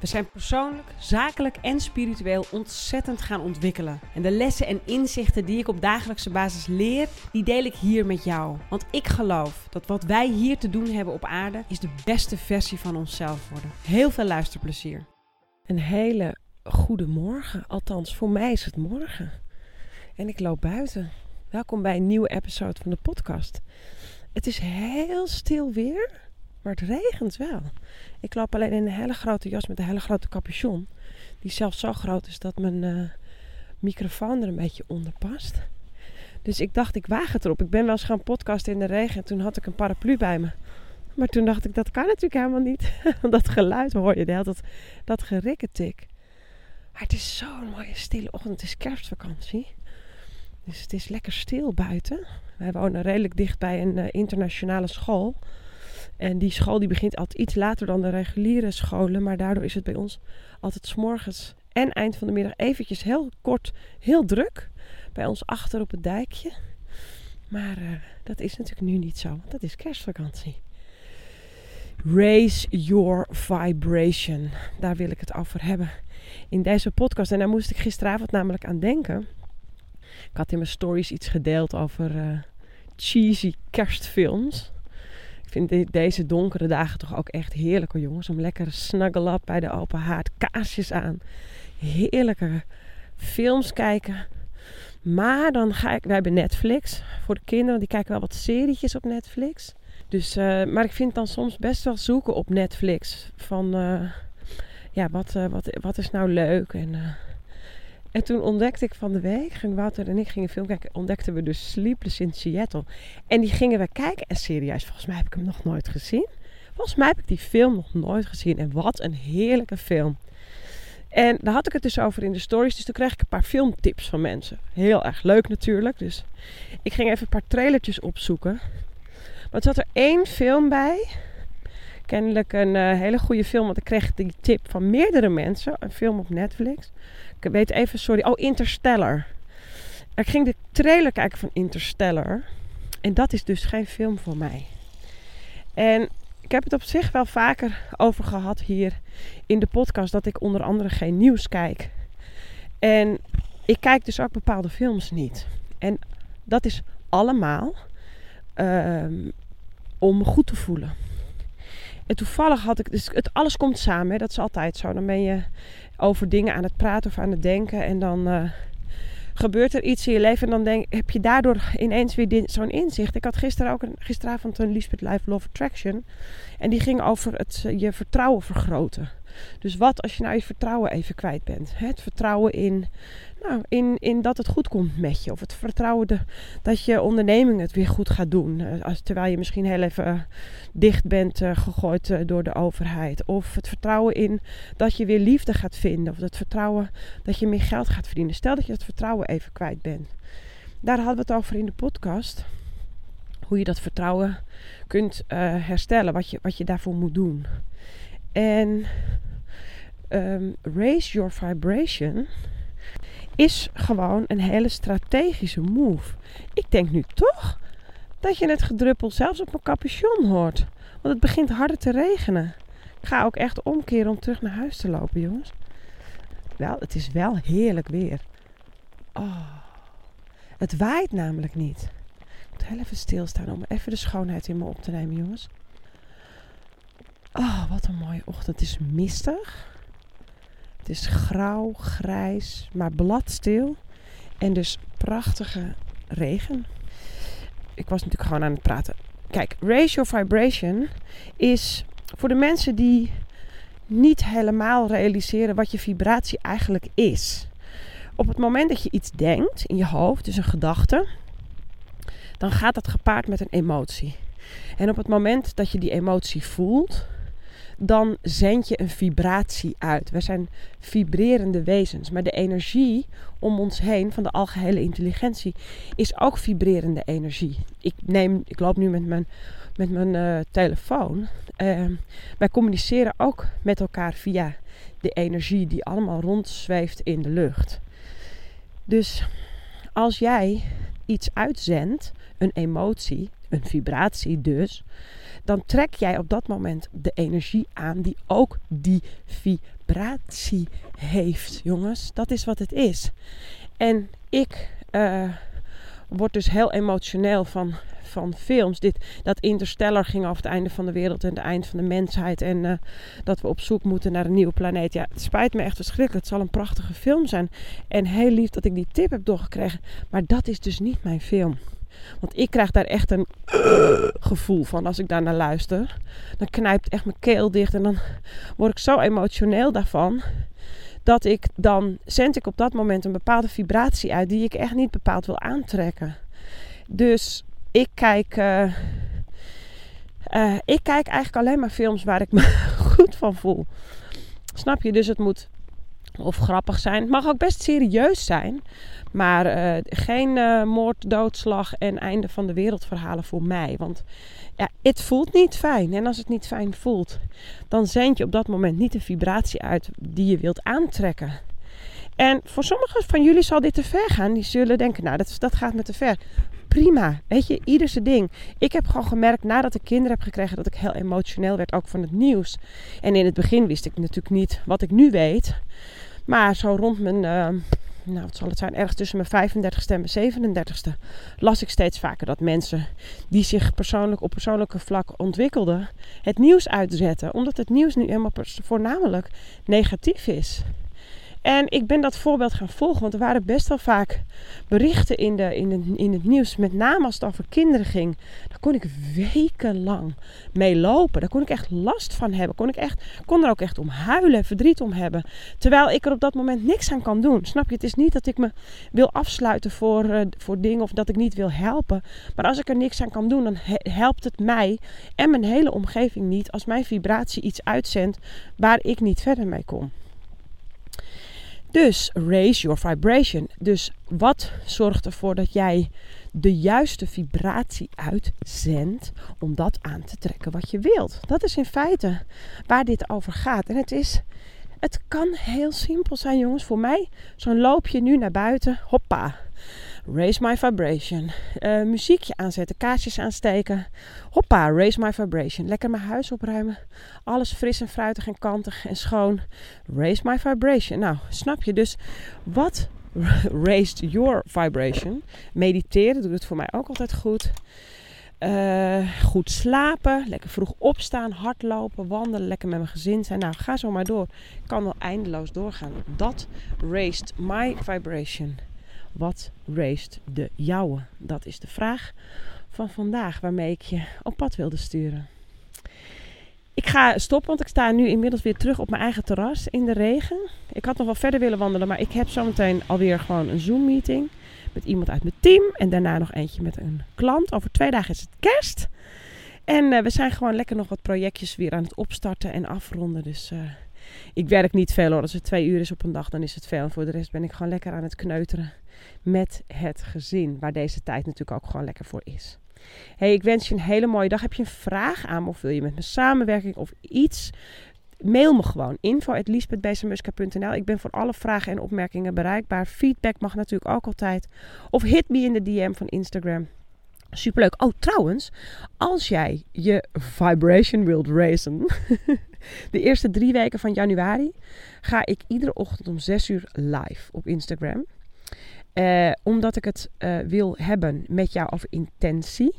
We zijn persoonlijk, zakelijk en spiritueel ontzettend gaan ontwikkelen. En de lessen en inzichten die ik op dagelijkse basis leer, die deel ik hier met jou. Want ik geloof dat wat wij hier te doen hebben op aarde, is de beste versie van onszelf worden. Heel veel luisterplezier. Een hele goede morgen, althans voor mij is het morgen. En ik loop buiten. Welkom bij een nieuwe episode van de podcast. Het is heel stil weer. Maar het regent wel. Ik loop alleen in een hele grote jas met een hele grote capuchon. Die zelfs zo groot is dat mijn uh, microfoon er een beetje onder past. Dus ik dacht, ik waag het erop. Ik ben wel eens gaan podcasten in de regen. En toen had ik een paraplu bij me. Maar toen dacht ik, dat kan natuurlijk helemaal niet. Dat geluid hoor je, de dat, dat gerikketik. Maar het is zo'n mooie stille ochtend. Het is kerstvakantie. Dus het is lekker stil buiten. Wij wonen redelijk dicht bij een uh, internationale school. En die school die begint altijd iets later dan de reguliere scholen. Maar daardoor is het bij ons altijd s'morgens en eind van de middag eventjes heel kort, heel druk. Bij ons achter op het dijkje. Maar uh, dat is natuurlijk nu niet zo, want dat is kerstvakantie. Raise your vibration. Daar wil ik het over hebben. In deze podcast. En daar moest ik gisteravond namelijk aan denken. Ik had in mijn stories iets gedeeld over uh, cheesy kerstfilms. Ik vind deze donkere dagen toch ook echt heerlijk jongens. Om lekker snuggle up bij de open haard. Kaarsjes aan. Heerlijke films kijken. Maar dan ga ik... Wij hebben Netflix. Voor de kinderen. Die kijken wel wat serietjes op Netflix. Dus, uh, maar ik vind dan soms best wel zoeken op Netflix. Van... Uh, ja, wat, uh, wat, wat is nou leuk? En en toen ontdekte ik van de week, ging Wouter en ik gingen film kijken, ontdekten we dus Sleepless in Seattle. En die gingen we kijken. En serieus, volgens mij heb ik hem nog nooit gezien. Volgens mij heb ik die film nog nooit gezien. En wat een heerlijke film. En daar had ik het dus over in de stories. Dus toen kreeg ik een paar filmtips van mensen. Heel erg leuk natuurlijk. Dus ik ging even een paar trailertjes opzoeken. Maar er zat er één film bij. Kennelijk een uh, hele goede film. Want ik kreeg die tip van meerdere mensen. Een film op Netflix. Ik weet even, sorry. Oh, Interstellar. Ik ging de trailer kijken van Interstellar. En dat is dus geen film voor mij. En ik heb het op zich wel vaker over gehad hier in de podcast. Dat ik onder andere geen nieuws kijk. En ik kijk dus ook bepaalde films niet. En dat is allemaal um, om me goed te voelen. En toevallig had ik, dus het, alles komt samen, hè? dat is altijd zo. Dan ben je over dingen aan het praten of aan het denken en dan uh, gebeurt er iets in je leven en dan denk, heb je daardoor ineens weer zo'n inzicht. Ik had gisteren ook een, gisteravond een Lisbeth Live Love Attraction en die ging over het uh, je vertrouwen vergroten. Dus wat als je nou je vertrouwen even kwijt bent? Het vertrouwen in nou, in, in dat het goed komt met je. Of het vertrouwen dat je onderneming het weer goed gaat doen. Eh, als, terwijl je misschien heel even uh, dicht bent uh, gegooid door de overheid. Of het vertrouwen in dat je weer liefde gaat vinden. Of het vertrouwen dat je meer geld gaat verdienen. Stel dat je het vertrouwen even kwijt bent. Daar hadden we het over in de podcast. Hoe je dat vertrouwen kunt herstellen. Wat je, wat je daarvoor moet doen. En um, raise your vibration is gewoon een hele strategische move. Ik denk nu toch dat je het gedruppel zelfs op mijn capuchon hoort. Want het begint harder te regenen. Ik ga ook echt omkeren om terug naar huis te lopen, jongens. Wel, het is wel heerlijk weer. Oh, het waait namelijk niet. Ik moet heel even stilstaan om even de schoonheid in me op te nemen, jongens. Oh, wat een mooie ochtend. Het is mistig. Het is grauw, grijs, maar bladstil. En dus prachtige regen. Ik was natuurlijk gewoon aan het praten. Kijk, your vibration is voor de mensen die niet helemaal realiseren wat je vibratie eigenlijk is. Op het moment dat je iets denkt in je hoofd, dus een gedachte, dan gaat dat gepaard met een emotie. En op het moment dat je die emotie voelt, dan zend je een vibratie uit. We zijn vibrerende wezens. Maar de energie om ons heen van de algehele intelligentie is ook vibrerende energie. Ik, neem, ik loop nu met mijn, met mijn uh, telefoon. Uh, wij communiceren ook met elkaar via de energie die allemaal rondzweeft in de lucht. Dus als jij iets uitzendt, een emotie, een vibratie dus, dan trek jij op dat moment de energie aan die ook die vibratie heeft, jongens. Dat is wat het is. En ik uh, word dus heel emotioneel van, van films. Dit, dat Interstellar ging over het einde van de wereld en het eind van de mensheid. En uh, dat we op zoek moeten naar een nieuwe planeet. Ja, het spijt me echt verschrikkelijk. Het zal een prachtige film zijn. En heel lief dat ik die tip heb doorgekregen. Maar dat is dus niet mijn film. Want ik krijg daar echt een gevoel van als ik daar naar luister. Dan knijpt echt mijn keel dicht en dan word ik zo emotioneel daarvan. Dat ik dan zend ik op dat moment een bepaalde vibratie uit die ik echt niet bepaald wil aantrekken. Dus ik kijk, uh, uh, ik kijk eigenlijk alleen maar films waar ik me goed van voel. Snap je? Dus het moet of grappig zijn. Het mag ook best serieus zijn. Maar uh, geen uh, moord, doodslag en einde van de wereldverhalen voor mij. Want ja, het voelt niet fijn. En als het niet fijn voelt, dan zend je op dat moment niet de vibratie uit die je wilt aantrekken. En voor sommigen van jullie zal dit te ver gaan. Die zullen denken, nou, dat, dat gaat me te ver. Prima, weet je, ieder zijn ding. Ik heb gewoon gemerkt nadat ik kinderen heb gekregen dat ik heel emotioneel werd, ook van het nieuws. En in het begin wist ik natuurlijk niet wat ik nu weet. Maar zo rond mijn, uh, nou wat zal het zijn, ergens tussen mijn 35ste en mijn 37ste, las ik steeds vaker dat mensen die zich persoonlijk op persoonlijke vlak ontwikkelden, het nieuws uitzetten. Omdat het nieuws nu helemaal voornamelijk negatief is. En ik ben dat voorbeeld gaan volgen, want er waren best wel vaak berichten in, de, in, in het nieuws, met name als het over kinderen ging. Daar kon ik wekenlang mee lopen. Daar kon ik echt last van hebben. Kon ik echt, kon er ook echt om huilen, verdriet om hebben. Terwijl ik er op dat moment niks aan kan doen. Snap je? Het is niet dat ik me wil afsluiten voor, uh, voor dingen of dat ik niet wil helpen. Maar als ik er niks aan kan doen, dan helpt het mij en mijn hele omgeving niet als mijn vibratie iets uitzendt waar ik niet verder mee kom. Dus raise your vibration. Dus wat zorgt ervoor dat jij de juiste vibratie uitzendt om dat aan te trekken wat je wilt? Dat is in feite waar dit over gaat. En het is, het kan heel simpel zijn, jongens. Voor mij, zo'n loopje nu naar buiten, hoppa. Raise my vibration. Uh, muziekje aanzetten, kaarsjes aansteken. Hoppa, raise my vibration. Lekker mijn huis opruimen. Alles fris en fruitig en kantig en schoon. Raise my vibration. Nou, snap je? Dus wat raised your vibration? Mediteren doet het voor mij ook altijd goed. Uh, goed slapen, lekker vroeg opstaan, hardlopen, wandelen, lekker met mijn gezin zijn. Nou, ga zo maar door. Ik kan wel eindeloos doorgaan. Dat raised my vibration. Wat raised de jouwe? Dat is de vraag van vandaag waarmee ik je op pad wilde sturen. Ik ga stoppen, want ik sta nu inmiddels weer terug op mijn eigen terras in de regen. Ik had nog wel verder willen wandelen, maar ik heb zometeen alweer gewoon een Zoom-meeting met iemand uit mijn team. En daarna nog eentje met een klant. Over twee dagen is het kerst. En uh, we zijn gewoon lekker nog wat projectjes weer aan het opstarten en afronden. Dus uh, ik werk niet veel hoor. Als het twee uur is op een dag, dan is het veel. En voor de rest ben ik gewoon lekker aan het kneuteren met het gezin. Waar deze tijd natuurlijk ook gewoon lekker voor is. Hey, ik wens je een hele mooie dag. Heb je een vraag aan me of wil je met me samenwerking of iets? Mail me gewoon info.liesbethbezemuska.nl Ik ben voor alle vragen en opmerkingen bereikbaar. Feedback mag natuurlijk ook altijd. Of hit me in de DM van Instagram. Superleuk. Oh, trouwens, als jij je vibration wilt racen, de eerste drie weken van januari ga ik iedere ochtend om 6 uur live op Instagram. Uh, omdat ik het uh, wil hebben met jou over intentie.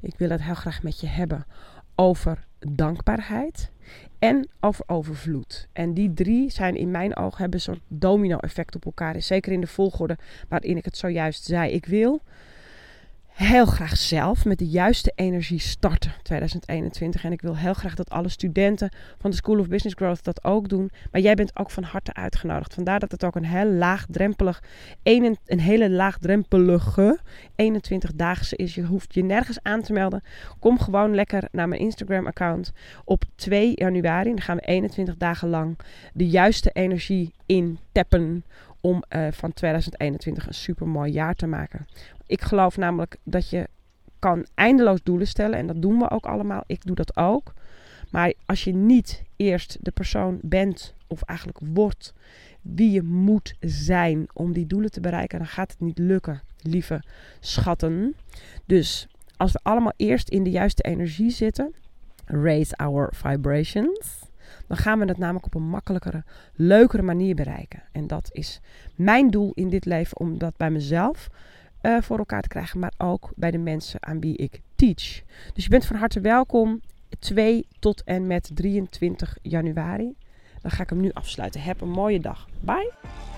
Ik wil het heel graag met je hebben over dankbaarheid en over overvloed. En die drie zijn in mijn ogen hebben een soort domino-effect op elkaar. Zeker in de volgorde waarin ik het zojuist zei. Ik wil heel graag zelf met de juiste energie starten 2021. En ik wil heel graag dat alle studenten van de School of Business Growth dat ook doen. Maar jij bent ook van harte uitgenodigd. Vandaar dat het ook een heel laagdrempelig, een, een hele laagdrempelige 21-daagse is. Je hoeft je nergens aan te melden. Kom gewoon lekker naar mijn Instagram account op 2 januari. Dan gaan we 21 dagen lang de juiste energie intappen om uh, van 2021 een super mooi jaar te maken. Ik geloof namelijk dat je kan eindeloos doelen stellen en dat doen we ook allemaal. Ik doe dat ook. Maar als je niet eerst de persoon bent of eigenlijk wordt wie je moet zijn om die doelen te bereiken, dan gaat het niet lukken, lieve schatten. Dus als we allemaal eerst in de juiste energie zitten, raise our vibrations dan gaan we het namelijk op een makkelijkere, leukere manier bereiken. En dat is mijn doel in dit leven, om dat bij mezelf uh, voor elkaar te krijgen, maar ook bij de mensen aan wie ik teach. Dus je bent van harte welkom 2 tot en met 23 januari. Dan ga ik hem nu afsluiten. Heb een mooie dag. Bye!